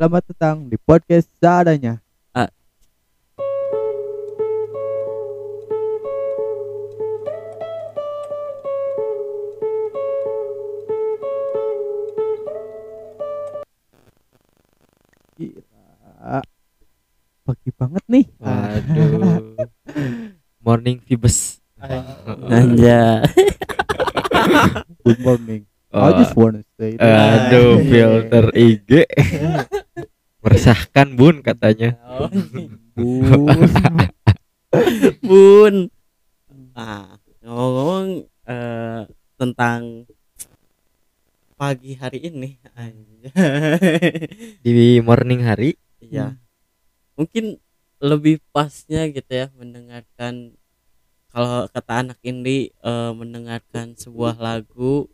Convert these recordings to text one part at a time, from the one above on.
Selamat datang di podcast seadanya. Ah. Gila. Pagi banget nih. Waduh. Morning Vibes. Anja. Good morning. Oh, I just wanna say that. aduh, filter IG. Meresahkan bun katanya. Bun. Bun. Nah, ngomong eh, tentang pagi hari ini. Di morning hari. Iya. Mungkin lebih pasnya gitu ya mendengarkan kalau kata anak ini eh, mendengarkan sebuah lagu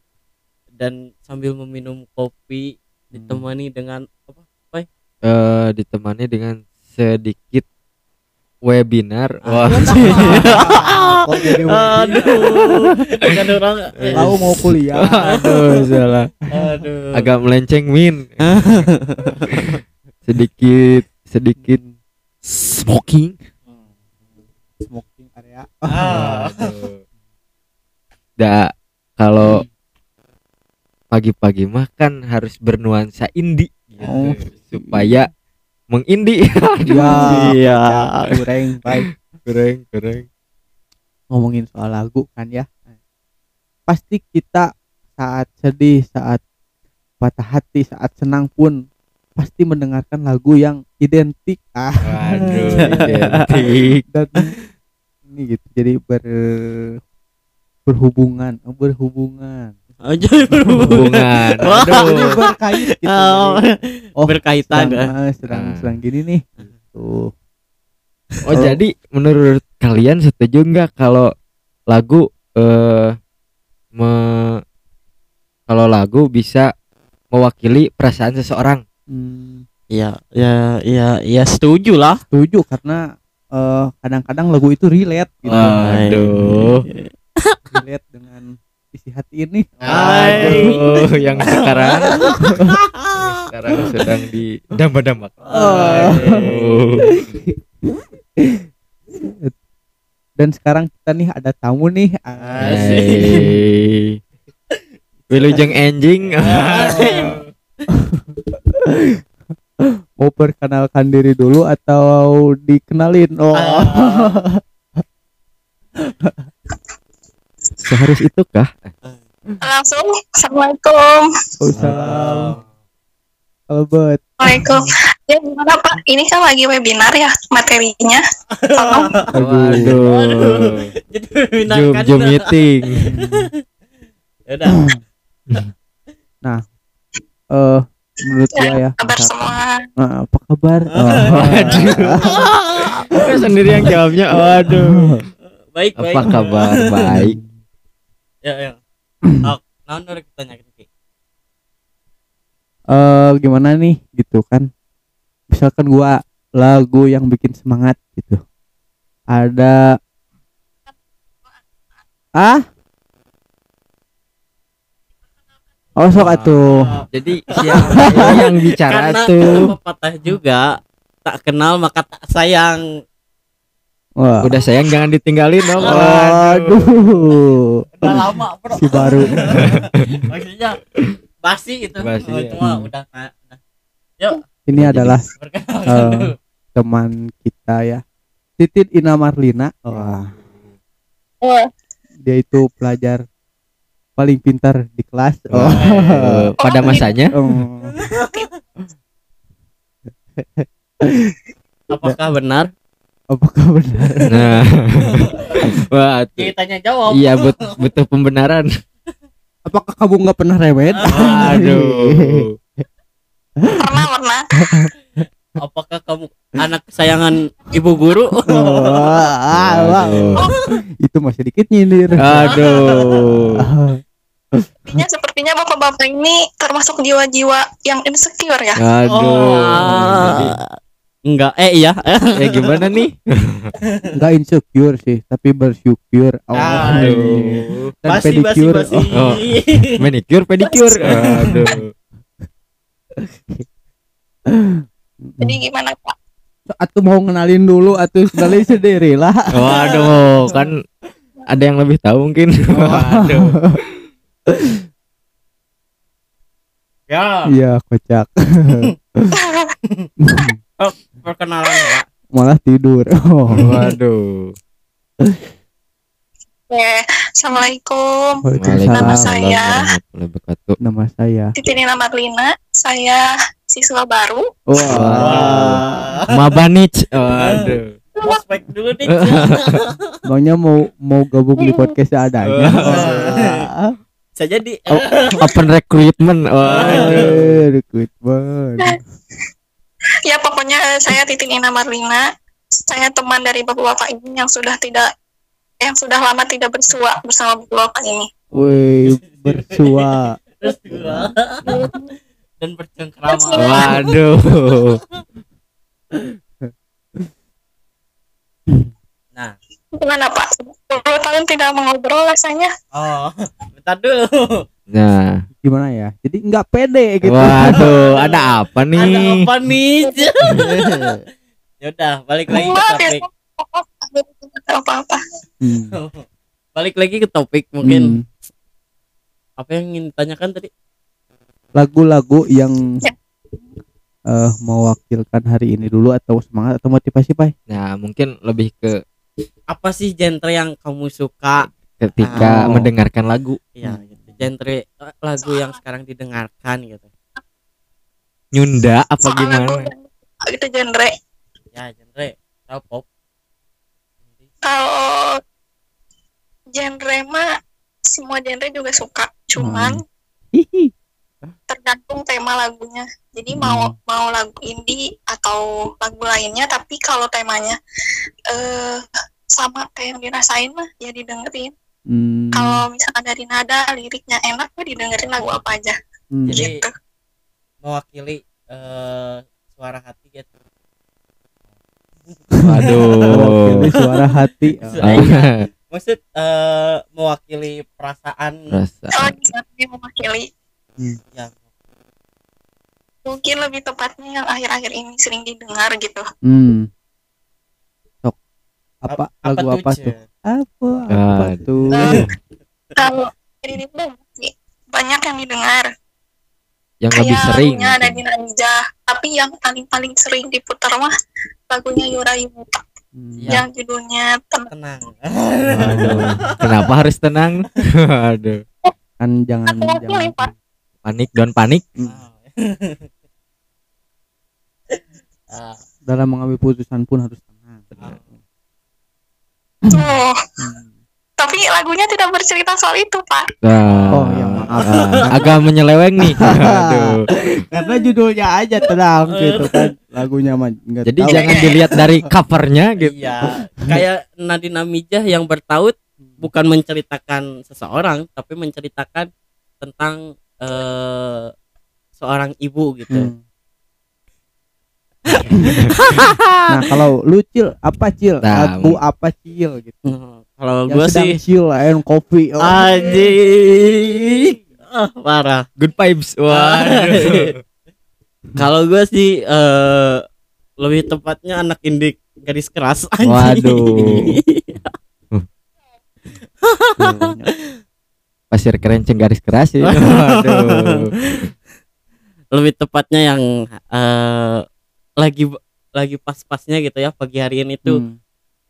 dan sambil meminum kopi ditemani dengan apa? Eh ditemani dengan sedikit webinar. Ah. Wah, jadi Aduh. Kan orang Tahu mau kuliah. aduh salah. Aduh. Agak melenceng min. sedikit sedikit smoking. Smoking area. Ah. Da kalau pagi-pagi mah kan harus bernuansa indie gitu, Oh. Supaya mengindi. Ya. Iya. Kurang baik. Keren, keren. Ngomongin soal lagu kan ya. Pasti kita saat sedih, saat patah hati, saat senang pun pasti mendengarkan lagu yang identik. Ah. Waduh, identik. dan ini gitu jadi ber berhubungan berhubungan Aja Hubungan. Wah. Ini Aduh. berkait gitu Oh, Jadi, oh berkaitan sedang, ya. ah, sedang Ah. sedang gini nih tuh Oh, jadi menurut kalian setuju nggak kalau lagu eh me kalau lagu bisa mewakili perasaan seseorang? hmm, Iya, ya, ya, ya setuju lah. setuju karena eh, kadang-kadang lagu itu relate gitu Waduh. relate dengan isi hati ini Aduh, yang sekarang yang sekarang sedang di damba-damba. Aduh. dan sekarang kita nih ada tamu nih Ah, Hai. Wilujeng anjing. mau perkenalkan diri dulu atau dikenalin oh Seharus itu kah? langsung assalamualaikum Oh, salam Albert Waalaikum ya gimana pak ini kan lagi webinar ya materinya tolong Aduh. Jadi Zoom, menyenangkan. Zoom meeting. Ya udah. eh menurut gua ya kabar semua eh, apa kabar Aduh. sendiri yang jawabnya. Waduh. Baik, baik. Apa kabar? Baik. Ya, ya. Oh, naon udah kita nyakin Ki? eh gimana nih gitu kan misalkan gua lagu yang bikin semangat gitu ada ah oh sok atuh Jadi siapa yang bicara Karena tuh? pepatah juga tak kenal maka tak sayang. Wah. Udah sayang jangan ditinggalin dong. Waduh. Udah lama, Bro. Si baru. Maksudnya basi itu. Basi, Oh, ya. itu mah udah udah. Yuk, Ini adalah Eh. dulu. teman kita ya. Titit Ina Marlina. Wah, Wah, dia itu pelajar paling pintar di kelas. Oh. Eh, pada masanya Oh. Apakah benar? Apakah benar? Nah. Wah. Kita tanya jawab. iya but, butuh pembenaran. Apakah kamu nggak pernah remet? Aduh. pernah pernah Apakah kamu anak kesayangan ibu guru? Aduh. Itu masih dikit nyindir. Aduh. Sepertinya sepertinya bapak-bapak ini termasuk jiwa-jiwa yang insecure ya Aduh. Jadi, Ah. Enggak, eh iya. ya gimana nih? Nggak insecure sih, tapi bersyukur. Oh. Aduh. Dan Basi, basi, pedicure. basi. Oh. Manicure, pedicure. Aduh. Jadi gimana Pak? Atuh mau ngenalin dulu atuh kenalin sendiri lah. Waduh, kan ada yang lebih tahu mungkin. Waduh. Ya, Iya kocak. Perkenalan ya. Malah tidur. Oh. Waduh. Ya, Assalamualaikum. Waalaikumsalam. Nama saya. Nama saya. Titin Marlina. Saya siswa baru. Wah. Mabanich. Waduh. Prospek dulu nih. Bangnya mau mau gabung di podcast adanya. Wah. Bisa jadi. Oh, open recruitment. Waduh. Recruitment. Ya pokoknya saya Titin Ina Marlina. Saya teman dari bapak-bapak ini yang sudah tidak yang sudah lama tidak bersua bersama bapak-bapak ini. Woi, bersua. Terus dua. Dan bercengkrama. Waduh. Nah, Gimana Pak? 10 tahun tidak mengobrol rasanya. oh, bentar dulu. Nah, Gimana ya? Jadi nggak pede gitu. waduh, ada apa Ada nih? apa nih? ya udah, balik lagi ke topik. apa-apa. Hmm. Balik lagi ke topik mungkin Hmm. apa yang ingin ditanyakan tadi? lagu-lagu yang Ya. eh mewakilkan hari ini dulu atau semangat atau motivasi, Pak? Nah, mungkin lebih ke Apa sih genre yang kamu suka? ketika Oh. mendengarkan lagu Ya, gitu. Genre eh, lagu yang sekarang didengarkan gitu. Nyunda apa gimana? yang- itu genre. Ya, genre atau pop. Kalau genre mah semua genre juga suka. Cuman Hihi. tergantung tema lagunya. Jadi mau mau lagu indie atau lagu lainnya, tapi kalau temanya eh sama kayak yang dirasain mah ya didengerin. Hmm. Kalau misalkan dari nada liriknya enak mah didengerin lagu apa aja Hmm. Jadi gitu. mewakili eh, suara hati gitu. Waduh. Mewakili suara hati. Maksud eh, mewakili perasaan Rasa. Kalau dia mewakili ya mungkin lebih tepatnya yang akhir-akhir ini sering didengar gitu. Hmm. Sok. Apa, apa lagu tuh, apa tuh? Apa? Apa Aduh. tuh? Eh, kalau ini banyak yang didengar. Yang lebih Kayak sering. lagunya ada di Najah, tapi yang paling-paling sering diputar mah lagunya Yura Yuta Hmm. Ya. yang judulnya Tenang. tenang. Waduh. Kenapa harus tenang? Waduh. Kan jangan Aku pilih, jangan. Pak. Panik don panik. Ah, Dalam mengambil putusan pun harus tenang. Tuh. Hmm. Tapi lagunya tidak bercerita soal itu, Pak. Wah. Oh, ya maaf. Ah, agak menyeleweng nih. Aduh. Karena judulnya aja tenang gitu kan. Lagunya mah Jadi tahu. jangan dilihat dari covernya gitu. Iya, kayak Nadine Amijah yang bertaut bukan menceritakan seseorang, tapi menceritakan tentang eh, seorang ibu gitu. Hmm. Nah kalau lu cil apa cil Nah, lagu apa cil gitu Nah, kalau gue sih chill and coffee oh. anjing ah, parah. Good vibes. Waduh. Kalau gue sih eh lebih tepatnya anak indik garis keras anjing. Waduh. Pasir kerenceng garis keras ya. Waduh. lebih tepatnya yang eh lagi lagi pas-pasnya gitu ya pagi harian itu Hmm.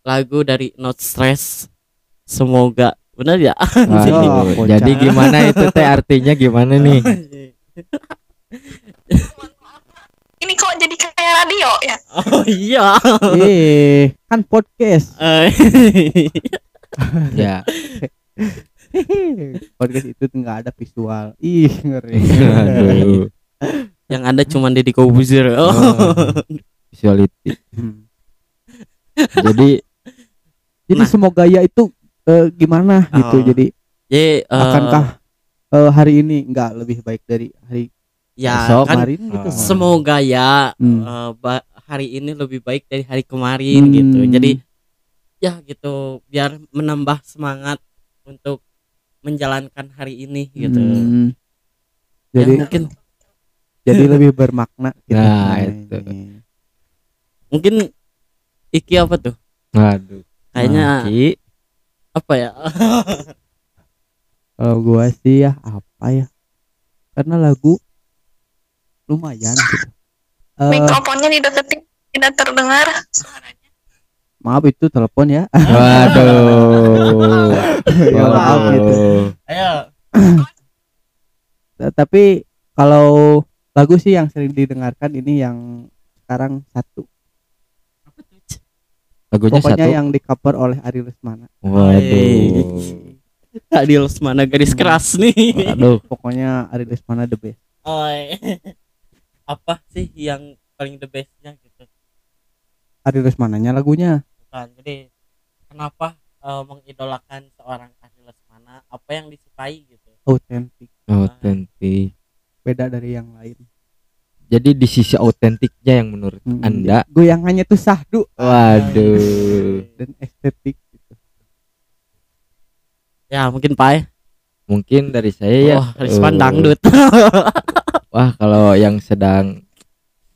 lagu dari Not Stress semoga benar ya Waduh. Oh, Jadi kocak. gimana itu teh artinya gimana nih? Ini kok jadi kayak radio ya? oh iya eh kan podcast Eh, Ya. podcast itu nggak ada visual ih ngeri Aduh. Yang ada cuma Deddy Kobuzer oh. Visuality. Hmm. Jadi jadi Nah. semoga ya itu eh, gimana gitu Oh. jadi Jadi eh, akankah eh, hari ini nggak lebih baik dari hari ya Besok, kan kemarin gitu Oh. semoga ya Hmm. ba- hari ini lebih baik dari hari kemarin Hmm. gitu jadi ya gitu biar menambah semangat untuk menjalankan hari ini gitu Hmm. Ya, jadi mungkin jadi lebih bermakna gitu. Nah, itu. ini. mungkin Iki apa tuh Waduh. kayaknya Ki. apa ya kalau gua sih ya apa ya karena lagu lumayan gitu Eh, Mikrofonnya dideketin tidak terdengar suaranya. maaf itu telepon ya Waduh. Ya, maaf gitu. ayo tapi kalau lagu sih yang sering didengarkan ini yang sekarang satu. Lagunya pokoknya satu. yang di cover oleh Ari Lesmana. Waduh. Adil mana garis keras nih. Waduh. pokoknya Ari Lesmana the best. Oi. apa sih yang paling the bestnya gitu? Ari Lesmananya lagunya. Bukan jadi kenapa eh, mengidolakan seorang Ari Lesmana? Apa yang disukai gitu? Autentik. Otentik. Beda dari yang lain. Jadi di sisi autentiknya yang menurut Hmm, Anda? Goyangannya tuh sahdu Waduh. dan estetik gitu. ya mungkin Pai Mungkin dari saya ya. wah Rizwan eh, dangdut. Wah, kalau yang sedang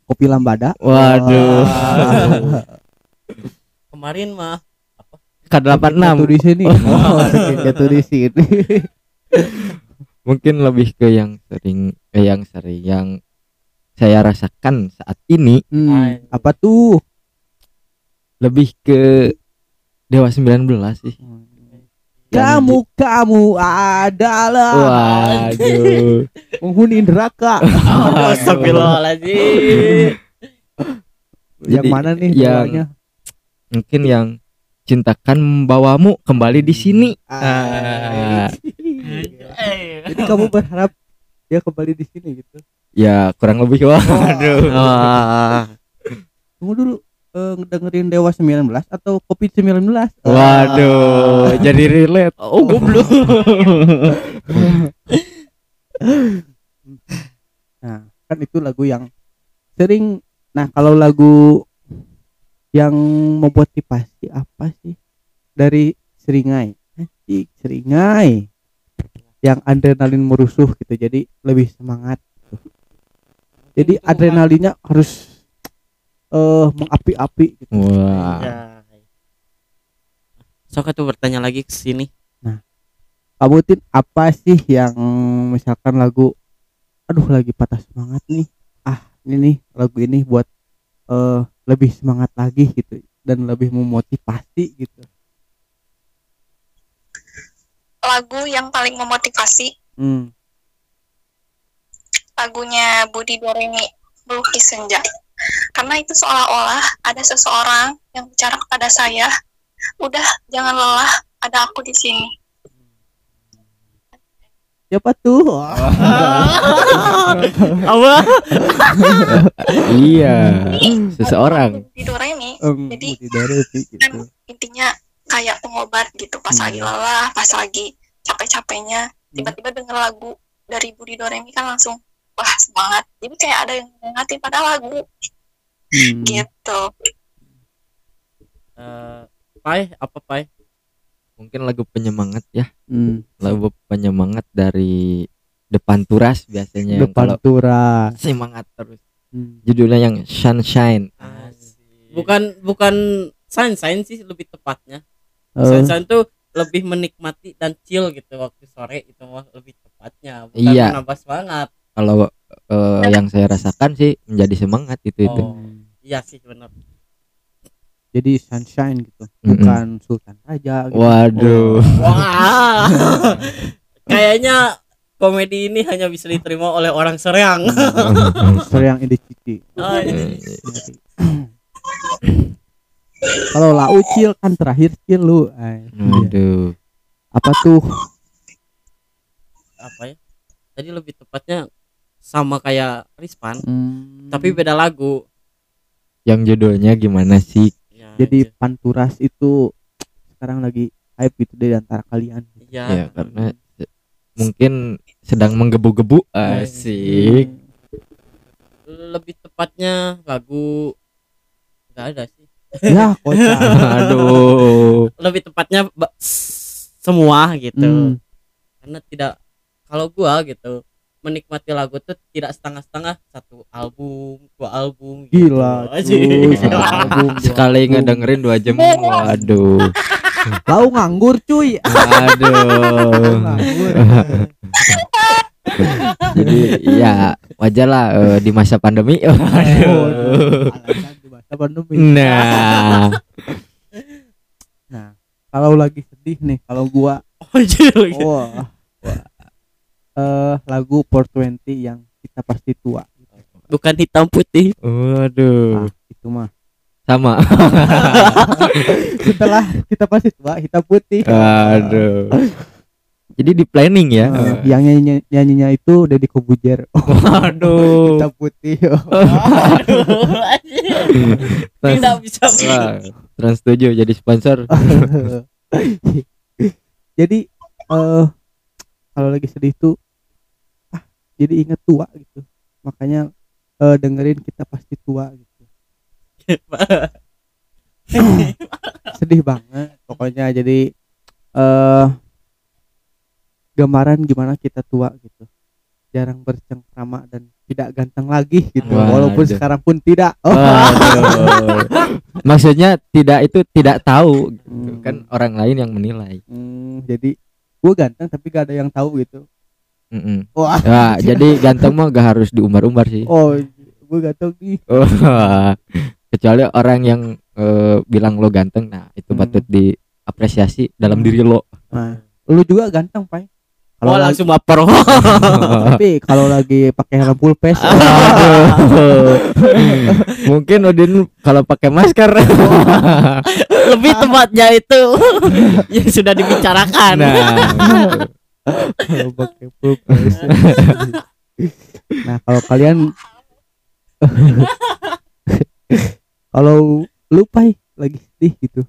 kopi lambada. Waduh. Kemarin mah K86 jatuh di sini. Oh, jatuh di sini mungkin lebih ke yang sering eh, yang sering yang saya rasakan saat ini Hmm, apa tuh lebih ke Dewa 19 sih. kamu kamu adalah Waduh. penghuni neraka oh, Astagfirullahaladzim yang mana nih yang- doanya? Mungkin yang cintakan membawamu kembali di sini. Ah. Ah, jadi kamu berharap dia kembali di sini gitu? Ya kurang lebih waduh. Wah. tunggu dulu eh, dengerin Dewa 19 atau Kopi 19 Waduh, jadi relate. oh goblok. Nah, kan itu lagu yang sering. Nah kalau lagu yang memotivasi apa sih? Dari Seringai. Anjing, Seringai yang adrenalin merusuh gitu jadi lebih semangat gitu. jadi adrenalinnya harus eh mengapi-api gitu. Wah. Ya. Sok tuh bertanya lagi ke sini. kamu tin apa sih yang misalkan lagu aduh lagi patah semangat nih ah ini nih lagu ini buat eh lebih semangat lagi gitu dan lebih memotivasi gitu Lagu yang paling memotivasi hmm. lagunya Budi Doremi Melukis Senja. Karena itu seolah-olah ada seseorang yang bicara kepada saya, udah jangan lelah, ada aku di sini. siapa tuh Apa? Iya. Seseorang. Budi Doremi Em, Jadi, Budi Doremi kan gitu intinya kayak pengobat gitu pas Hmm. lagi lelah, pas lagi capek-capeknya, tiba-tiba denger lagu dari Budi Doremi kan langsung wah semangat. Jadi kayak ada yang nyengatin pada lagu Hmm. gitu. Eh, pai apa pai? Mungkin lagu penyemangat ya. Hmm. Lagu penyemangat dari Depan Turas biasanya yang depan turas semangat terus. Hmm. Judulnya yang Sunshine. Bukan bukan sunshine sih lebih tepatnya. Eh, Sunshine tuh lebih menikmati dan chill gitu waktu sore itu mah lebih tepatnya. Bukan Iya. menambah semangat. Kalau eh, yang saya rasakan sih menjadi semangat itu itu. Oh, iya sih benar. jadi sunshine gitu bukan Sultan Raja gitu. Waduh. Wah. Kayaknya komedi ini hanya bisa diterima oleh orang Sereang. Sering ini cici Oh. Kalau lau cil kan terakhir cil lu Ay, iya. Waduh. apa tuh apa ya? Tadi lebih tepatnya sama kayak Rispan, Hmm, tapi beda lagu. Yang judulnya gimana sih? Ya, jadi panturas itu sekarang lagi hype gitu deh di antara kalian ya, Ya karena mungkin sedang menggebu-gebu asik. lebih tepatnya lagu nggak ada sih. ya kocak Aduh. Lebih tepatnya semua gitu. Hmm. Karena tidak kalau gua gitu menikmati lagu tuh tidak setengah-setengah satu album dua album gitu. Gila, cuy, album, dua sekali album. ngedengerin dua jam waduh Lau nganggur cuy. waduh Nganggur. jadi ya wajar lah eh, di masa pandemi Oh, waduh masa pandemi. nah Nah, kalau lagi sedih nih, kalau gua Anjir. wah, wah. eh lagu 420 yang kita pasti tua. bukan hitam putih waduh Nah, itu mah. sama Setelah kita pasti tua, hitam putih. aduh jadi di planning ya? Eh, yang nyanyi nyanyinya itu Deddy Kobujer. waduh. Hitam putih. Trans- tidak bisa Wah, Trans 7 jadi sponsor. Jadi eh kalau lagi sedih tuh ah jadi inget tua gitu. Makanya eh, dengerin kita pasti tua gitu. Sedih banget pokoknya. Jadi eh gambaran gimana kita tua gitu jarang bercengkrama dan tidak ganteng lagi gitu Waduh. walaupun sekarang pun tidak oh. Maksudnya tidak itu tidak tahu gitu. Hmm. kan orang lain yang menilai Hmm, jadi gue ganteng tapi gak ada yang tahu gitu Mm-mm. wah Wah, jadi ganteng mah gak harus diumbar-umbar sih oh gue ganteng nih Wah, kecuali orang yang eh, bilang lo ganteng nah itu Hmm. patut diapresiasi dalam diri lo nah lu juga ganteng oh kalau lagi, langsung baper tapi kalau lagi pakai helm full face mungkin Odin kalau pakai masker. Lebih tepatnya itu. Yang sudah dibicarakan. Nah. Kalau pakai full face. Nah kalau kalian kalau lu pai lagi sedih gitu.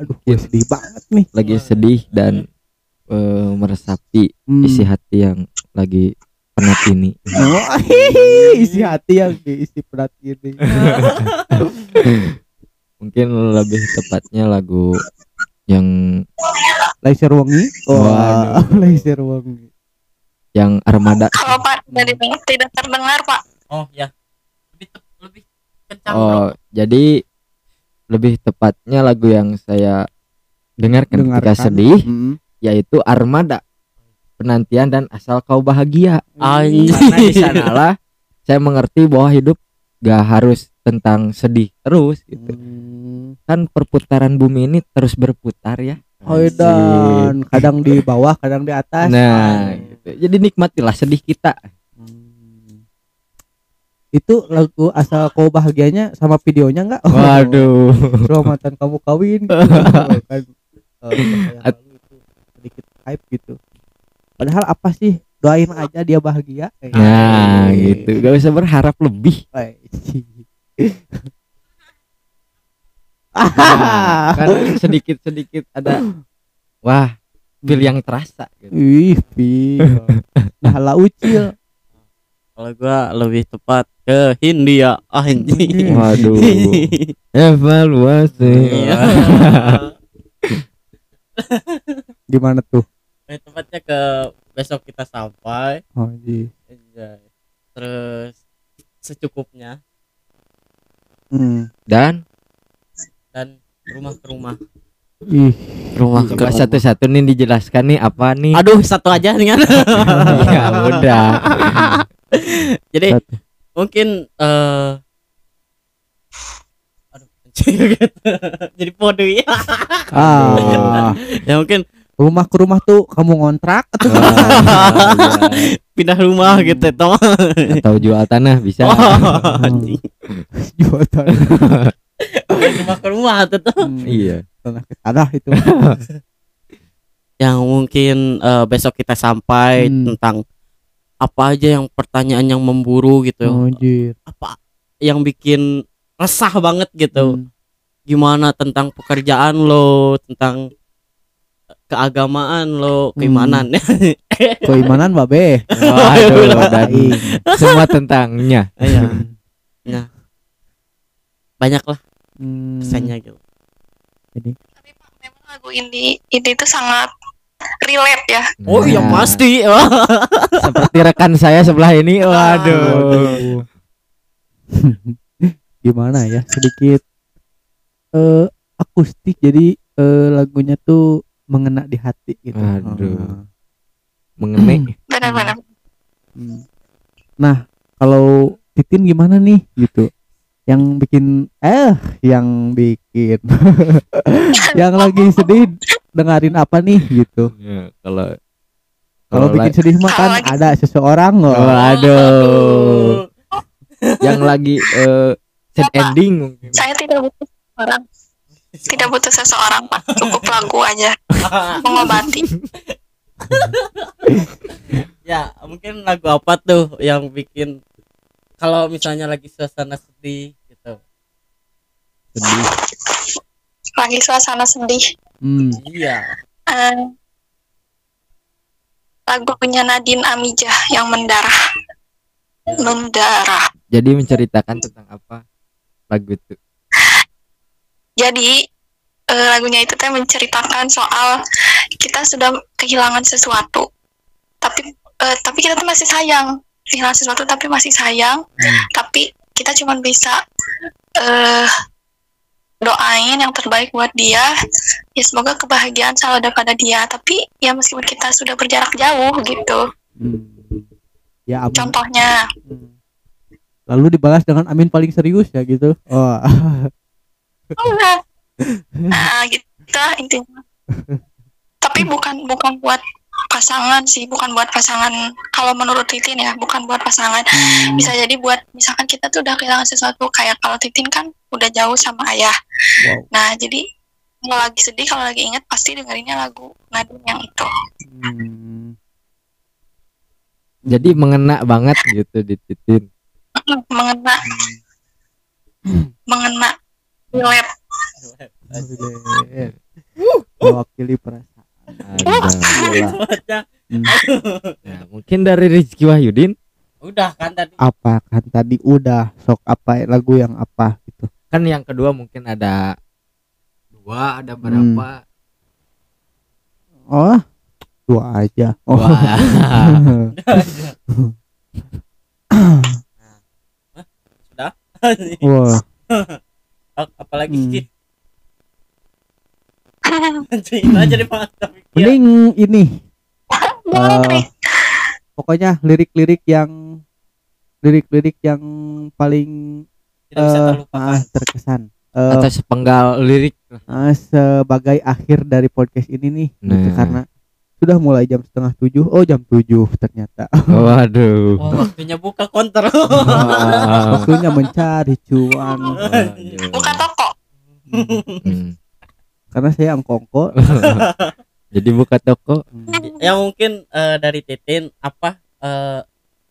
Aduh gue sedih banget nih. Lagi sedih dan eh, meresapi Hmm. isi hati yang lagi penat ini Oh, isi hati yang diisi berat gini mungkin lebih tepatnya lagu yang laser wangi wah Waduh. laser wangi yang armada Kalau Pak dari tidak terdengar Pak. oh ya lebih lebih kencang bro. oh jadi lebih tepatnya lagu yang saya dengarkan ketika Dengarkan. sedih Hmm. Yaitu armada penantian dan asal kau bahagia Anjing. karena di sanalah saya mengerti bahwa hidup gak harus tentang sedih terus gitu Hmm. kan perputaran bumi ini terus berputar ya Oh dan kadang di bawah, kadang di atas. nah gitu. jadi nikmatilah sedih kita Hmm. Itu lagu asal kau bahagianya sama videonya enggak? waduh Selamatan kamu kawin. gitu. kan eh, yang At- lalu itu sedikit hype gitu. Padahal apa sih? Doain aja dia bahagia. Eh, nah gitu gak usah berharap lebih Nah, kan sedikit sedikit ada wah feel yang terasa gitu. Ih, feel. Nah, lah ucil. kalau gua lebih tepat ke Hindia ah anjing waduh evaluasi Iya. Gimana tuh? lebih tepatnya ke besok kita sampai Oh, iya. Anjay. terus secukupnya Hmm. dan dan rumah ke rumah Ih, rumah ke satu-satu nih dijelaskan nih apa nih aduh satu aja nih kan ya udah jadi Satu. mungkin eh gitu. jadi podo ya ah, ya mungkin rumah ke rumah tuh kamu ngontrak atau Wah, pindah rumah Hmm. gitu toh iya. atau jual tanah bisa Oh, jual tanah, rumah ke rumah tuh toh. Hmm, iya tanah ke tanah itu. yang mungkin eh, besok kita sampai Hmm. tentang apa aja yang pertanyaan yang memburu gitu Oh, Anjir. apa yang bikin resah banget gitu. Hmm. gimana tentang pekerjaan lo tentang keagamaan lo keimanan. Keimanan babe. waduh Aing. semua tentangnya. Iya. banyak lah Hmm. gitu. Tapi Pak memang lagu ini tuh sangat relate ya. Oh iya Nah, pasti. Seperti rekan saya sebelah ini. Waduh. Gimana ya sedikit eh akustik jadi eh, lagunya tuh mengena di hati gitu Aduh. Ah. mengenai benar-benar Hmm. Nah, kalau Titin gimana nih gitu? Yang bikin eh yang bikin yang lagi sedih dengerin apa nih gitu. Ya, kalau Kalau bikin sedih mah kan ada seseorang loh. Oh, aduh. yang lagi eh, sad Apa? ending mungkin. saya tidak butuh orang tidak butuh seseorang pak. Cukup lagu aja. Mengobati. Ya mungkin lagu apa tuh yang bikin kalau misalnya lagi suasana sedih gitu? Sedih. lagi suasana sedih. Hmm. iya. Eh, lagunya Nadine Amijah yang mendarah. Mendarah. Jadi menceritakan tentang apa lagu itu jadi eh, lagunya itu teh menceritakan soal kita sudah kehilangan sesuatu tapi eh, tapi kita tuh masih sayang kehilangan sesuatu tapi masih sayang Hmm. tapi kita cuma bisa eh doain yang terbaik buat dia ya semoga kebahagiaan selalu ada pada dia tapi ya meskipun kita sudah berjarak jauh gitu Hmm. Ya contohnya Hmm. Lalu dibalas dengan amin paling serius ya gitu. Oh. nah gitu intinya tapi bukan bukan buat pasangan sih bukan buat pasangan kalau menurut Titin ya bukan buat pasangan Hmm. bisa jadi buat misalkan kita tuh udah kehilangan sesuatu kayak kalau Titin kan udah jauh sama ayah Wow. nah jadi kalau lagi sedih kalau lagi ingat pasti dengerinnya lagu Nadine yang itu Hmm. jadi mengena banget gitu di titin mengena mengena Relate. Mewakili perasaan. Ada. Hmm. Ya, mungkin dari Rizky Wahyudin udah kan tadi Apa kan tadi udah sok apa lagu yang apa gitu. kan yang kedua mungkin ada dua ada berapa Oh, dua aja. Oh. Wah. sudah Wah. apalagi Hmm. sih? Cuy, aja deh Mending ini. Eh, pokoknya lirik-lirik yang lirik-lirik yang paling tidak bisa eh, ah, terkesan. Eh, atau sepenggal lirik. ah, sebagai akhir dari podcast ini nih gitu, Nah. karena sudah mulai jam setengah tujuh oh jam tujuh ternyata waduh Oh, waktunya buka konter. Wow. waktunya mencari cuan Waduh. buka toko Hmm. karena saya angkongko jadi buka toko yang mungkin eh, dari Titin apa eh,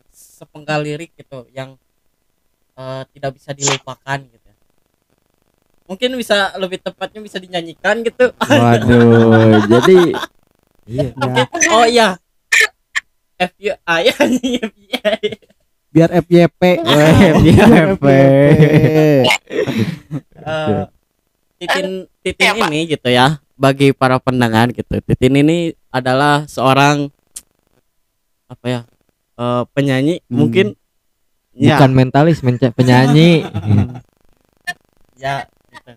sepenggal lirik gitu yang eh, tidak bisa dilupakan gitu. Mungkin bisa lebih tepatnya bisa dinyanyikan gitu. waduh jadi iya ya, Oh iya. FYI anjing FYI. biar FYP FYP. Eh, Titin Titin Iya, ini gitu ya bagi para pendengar gitu. Titin ini adalah seorang apa ya? eh, penyanyi Hmm. mungkin ya bukan mentalis menca- penyanyi ya gitu.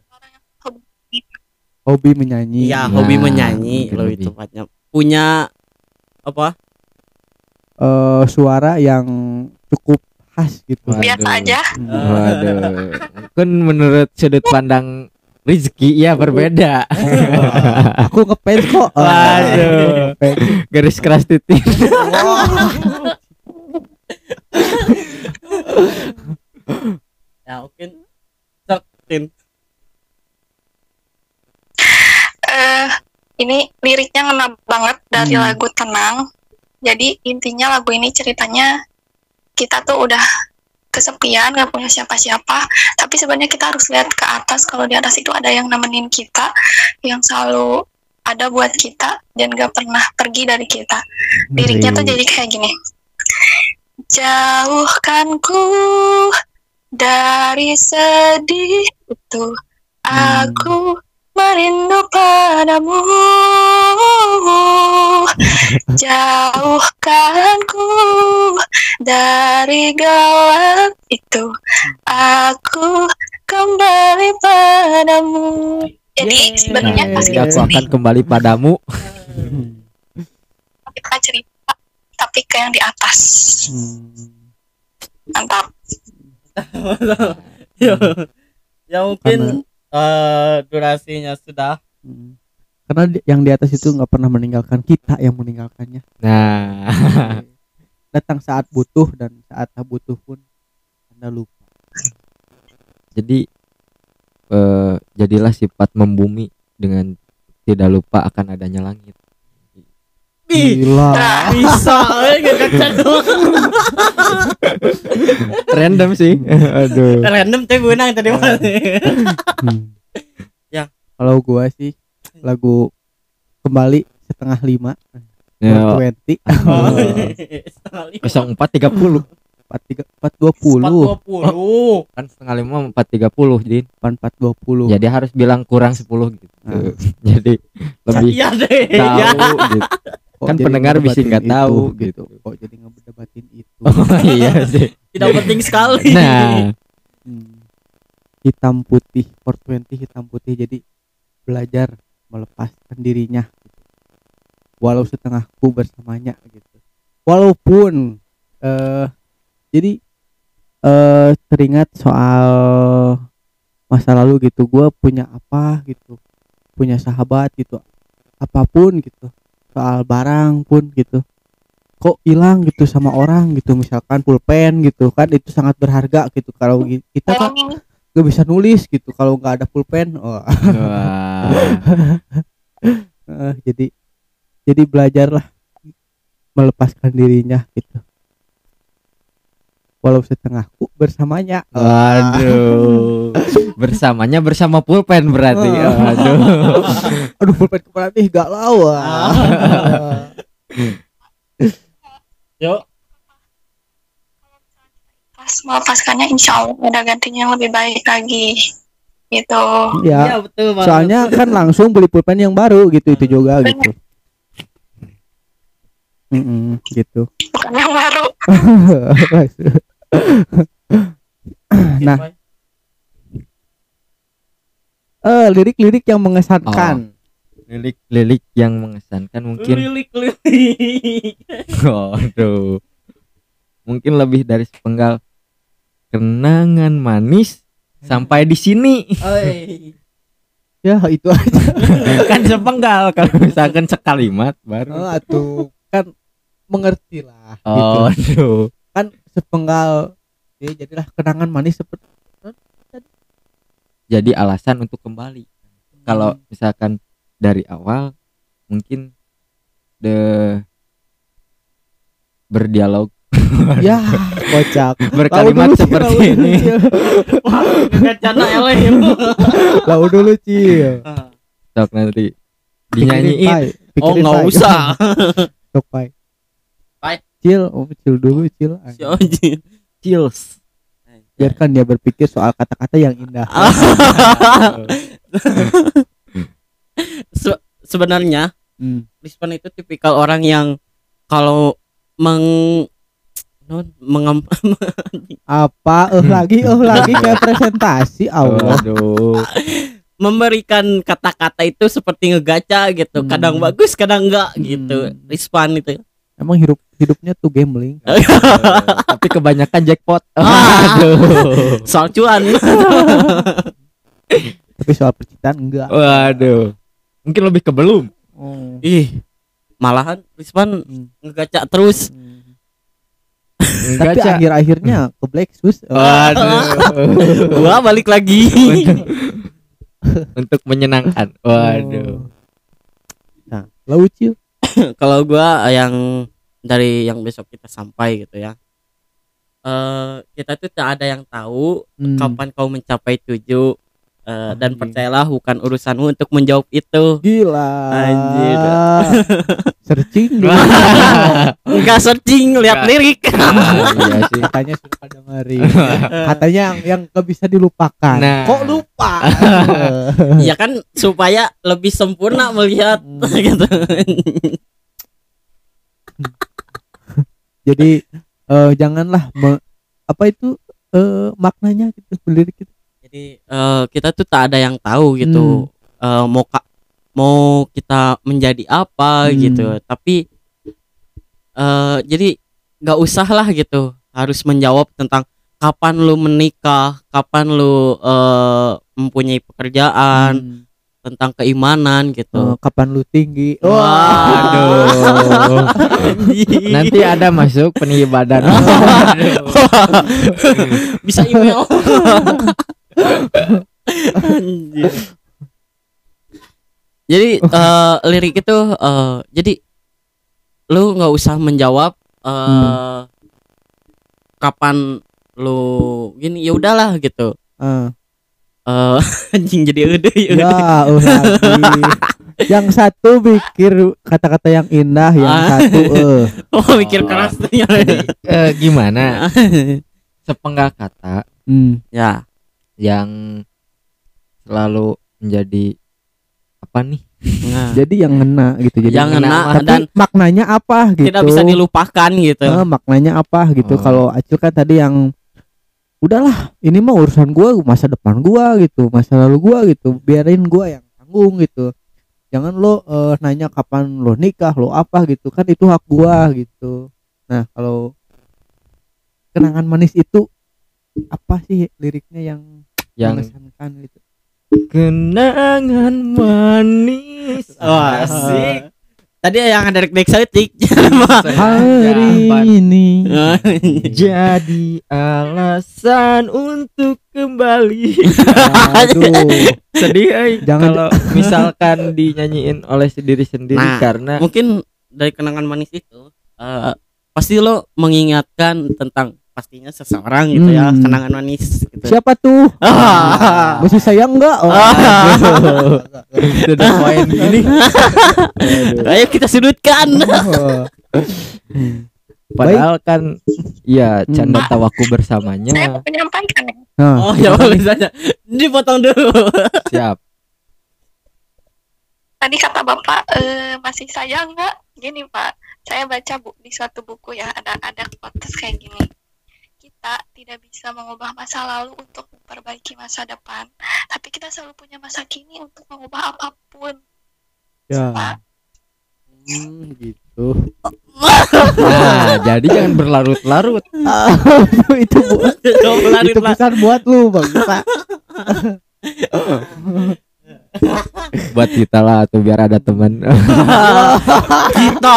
hobi menyanyi Iya, Nah, hobi menyanyi mungkin lebih lebih. tepatnya. Punya apa? eh, suara yang cukup khas gitu Waduh. biasa aja waduh mungkin menurut sudut pandang Rizky ya berbeda aku ngefans kok Waduh. Garis keras titik Ya mungkin Tin. eh ini liriknya ngena banget dari Hmm. lagu tenang. Jadi intinya lagu ini ceritanya kita tuh udah kesepian gak punya siapa-siapa. Tapi sebenarnya kita harus lihat ke atas. Kalau di atas itu ada yang nemenin kita yang selalu ada buat kita dan gak pernah pergi dari kita. Liriknya tuh jadi kayak gini. Jauhkan ku dari sedih itu. Aku merindu padamu Jauhkan ku dari gelap itu. Aku kembali padamu. Jadi sebenarnya Nah, pas aku akan kembali padamu. Kita cerita Tapi ke yang di atas. Hmm. Mantap. Ya, ya mungkin eh, durasinya sudah Hmm. Karena di- yang di atas itu nggak pernah meninggalkan kita yang meninggalkannya. Nah, Datang saat butuh dan saat tak butuh pun anda lupa. jadi eh, jadilah sifat membumi dengan tidak lupa akan adanya langit. Gila. bisa eh. Random sih. Aduh. random tapi benang tadi mas Hmm. Ya. Kalau gua sih lagu kembali setengah lima Ya, twenty Oh, setengah lima. 0430 empat tiga empat dua puluh 420 kan setengah lima 430 Din. empat dua puluh Jadi harus bilang kurang 10 gitu. Nah. Jadi lebih iya deh tahu ya. gitu. kan pendengar bisa nggak tahu gitu. kok jadi ngedebatin itu Oh iya sih. tidak penting sekali. Nah, Hmm. hitam putih 420 hitam putih. Jadi belajar melepaskan dirinya gitu. walau setengahku bersamanya gitu. Walaupun eh jadi eh teringat soal masa lalu gitu. Gue punya apa gitu. Punya sahabat gitu. Apa pun gitu. Soal barang pun gitu kok hilang gitu sama orang gitu misalkan pulpen gitu kan itu sangat berharga gitu kalau kita kan Tolong ini gak bisa nulis gitu kalau nggak ada pulpen oh, wah. eh, jadi jadi belajarlah melepaskan dirinya gitu walau setengahku bersamanya Waduh. Bersamanya bersama pulpen berarti. Oh. Waduh. aduh pulpen kepala nih galau ah. Yuk. Pas melepaskannya insya Allah ada gantinya yang lebih baik lagi. Gitu. Ya iya betul Mas. soalnya kan langsung beli pulpen yang baru gitu itu juga gitu. Mm-mm, gitu. Bukan yang baru. Nah. Eh lirik-lirik yang mengesankan Lilik-lilik yang mengesankan mungkin lilik lilik Waduh. Mungkin lebih dari sepenggal kenangan manis sampai di sini. Oi. ya itu aja kan sepenggal kalau misalkan sekalimat baru. oh, atuh kan mengerti lah gitu Oh, aduh. kan sepenggal ya jadilah kenangan manis seperti Jadi alasan untuk kembali. Kalau misalkan dari awal mungkin the berdialog ya kocak berkalimat Cil, seperti lau dulu, ini. Cil. ngegacana eleh lau dulu cil Sok nanti dinyanyiin. Oh nggak usah Sok, Pai. Pai. cil oh cil dulu cil si Oji Chills. biarkan dia berpikir soal kata-kata yang indah Se- sebenarnya Hmm. Rispan itu tipikal orang yang kalau meng non mengam apa eh lagi eh lagi kayak presentasi Allah memberikan kata-kata itu seperti ngegaca gitu Hmm. kadang bagus kadang enggak gitu Hmm. Rispan itu emang hidup hidupnya tuh gambling Tapi kebanyakan jackpot. Ah. Aduh. soal cuan tapi soal percintaan enggak Waduh. Mungkin lebih ke belum. oh. ih malahan Rispan Hmm. ngegaca terus tapi Gacha. akhir-akhirnya ke Black Sus Waduh. gua balik lagi untuk, menyenangkan. Waduh. nah lalu cil kalau gua yang dari yang besok kita sampai gitu ya eh kita tuh tak ada yang tahu Hmm. kapan kau mencapai tujuh Eh, dan percayalah bukan urusanmu untuk menjawab itu Gila. Anjir. Searching. Enggak searching lihat lirik iya sih Katanya sudah pada mari. Katanya yang yang gak bisa dilupakan. Nah. Kok lupa? ya kan supaya lebih sempurna melihat gitu Jadi eh, janganlah me- apa itu eh, maknanya gitu lirik itu. Jadi eh, kita tuh tak ada yang tahu gitu Eh, mau ka- mau kita menjadi apa Hmm. gitu tapi eh jadi nggak usah lah gitu harus menjawab tentang kapan lu menikah kapan lu eh, mempunyai pekerjaan Hmm. tentang keimanan gitu kapan lu tinggi? Waduh. nanti ada masuk pengibadan bisa email Anjir. jadi eh, lirik itu eh, jadi lu nggak usah menjawab eh, kapan lu gini ya udahlah gitu Eh, eh anjing jadi udah ya udah. ya, lagi. yang satu pikir kata-kata yang indah, yang Ah. satu eh oh mikir keras Eh, gimana sepenggal kata hmm. ya yang selalu menjadi apa nih nah, Jadi yang ngena gitu. Jadi yang ngena, ngena Tapi dan maknanya apa gitu? tidak bisa dilupakan gitu Eh, maknanya apa gitu? Oh. Kalau Acil kan tadi yang udahlah, ini mah urusan gua, masa depan gua gitu, masa lalu gua gitu. Biarin gua yang tanggung gitu. Jangan lo eh, nanya kapan lo nikah, lo apa gitu. Kan itu hak gua gitu. Nah, kalau kenangan manis itu apa sih liriknya yang yang mengesankan gitu? kenangan manis. Wah, asik. Tadi yang ada Rek Exotic. Hari ini jadi alasan untuk kembali. Aduh sedih eh, Jangan- kalau misalkan dinyanyiin oleh sendiri sendiri Nah, karena Mungkin dari kenangan manis itu eh, pasti lo mengingatkan tentang pastinya seseorang gitu ya, Hmm. kenangan manis. Siapa tuh? Ah. Masih sayang enggak? Oh, sudah poin gini Ayo kita sudutkan. Oh. padahal kan ya canda Hmm. tawaku Saya bersamanya mau menyampaikan ya. Oh ya boleh saja. Dipotong dulu. siap Tadi kata Bapak eh, masih sayang nggak? Gini Pak, saya baca bu di suatu buku ya ada ada quotes kayak gini. Kita tidak bisa mengubah masa lalu untuk memperbaiki masa depan, tapi kita selalu punya masa kini untuk mengubah apa pun. ya. Pak, Hmm, gitu. nah jadi jangan berlarut-larut itu bu, itu pesan buat lu bang. buat kita lah tuh biar ada teman kita.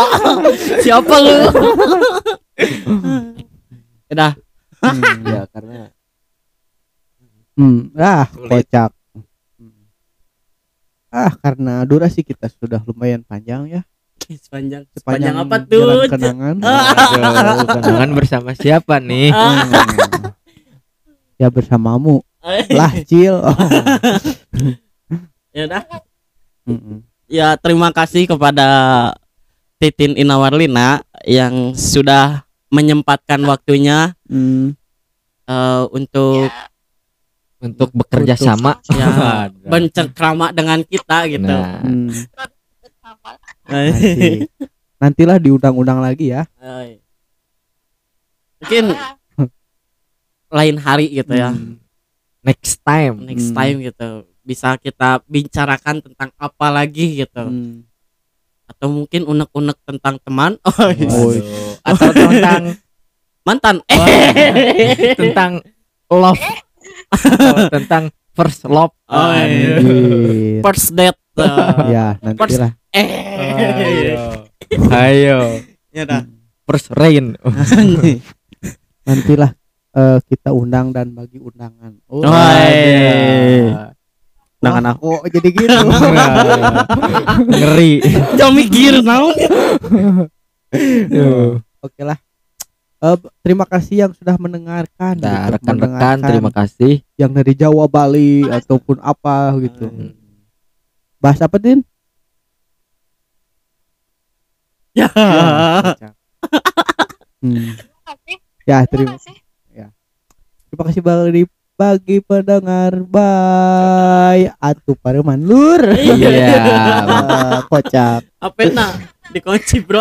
Siapa lu? Udah. ya karena Hmm, ah Sulit. kocak. Hmm. Ah karena durasi kita sudah lumayan panjang ya. Sepanjang Sepanjang sepanjang apa tuh? kenangan. Aduh, kenangan bersama siapa nih Ah. Hmm. ya bersamamu lah Cil. Oh. Ya udah. Mm-mm. Ya terima kasih kepada Titin Inawarlina yang sudah menyempatkan waktunya Hmm. eh, untuk ya, untuk bekerja Untuk- sama ya bercengkrama dengan kita gitu. nah Hmm. Asik. Nantilah diundang-undang lagi ya. Mungkin Ah, lain hari gitu ya. Hmm. next time Next Hmm. time gitu. Bisa kita bicarakan tentang apa lagi gitu. Hmm. Atau mungkin unek-unek tentang teman. Oh, Waduh. Atau tentang mantan. tentang love atau tentang first love Oh, iya. First date. eh. ya nantilah. Eh. ayo Ya udah. first rain Nantilah eh, kita undang dan bagi undangan. Oh, Wah. undangan aku jadi gitu. ngeri Jangan mikir naon. Oke lah. Eh, terima kasih yang sudah mendengarkan Nah, gitu, rekan-rekan mendengarkan terima kasih. yang dari Jawa Bali ataupun apa gitu Hmm. bahas apa din Ya. Ya, Hmm. Ya terima kasih. terima kasih bagi bagi pendengar bye atuh pareman lur Iya. Eh, kocak Apa nak dikunci bro?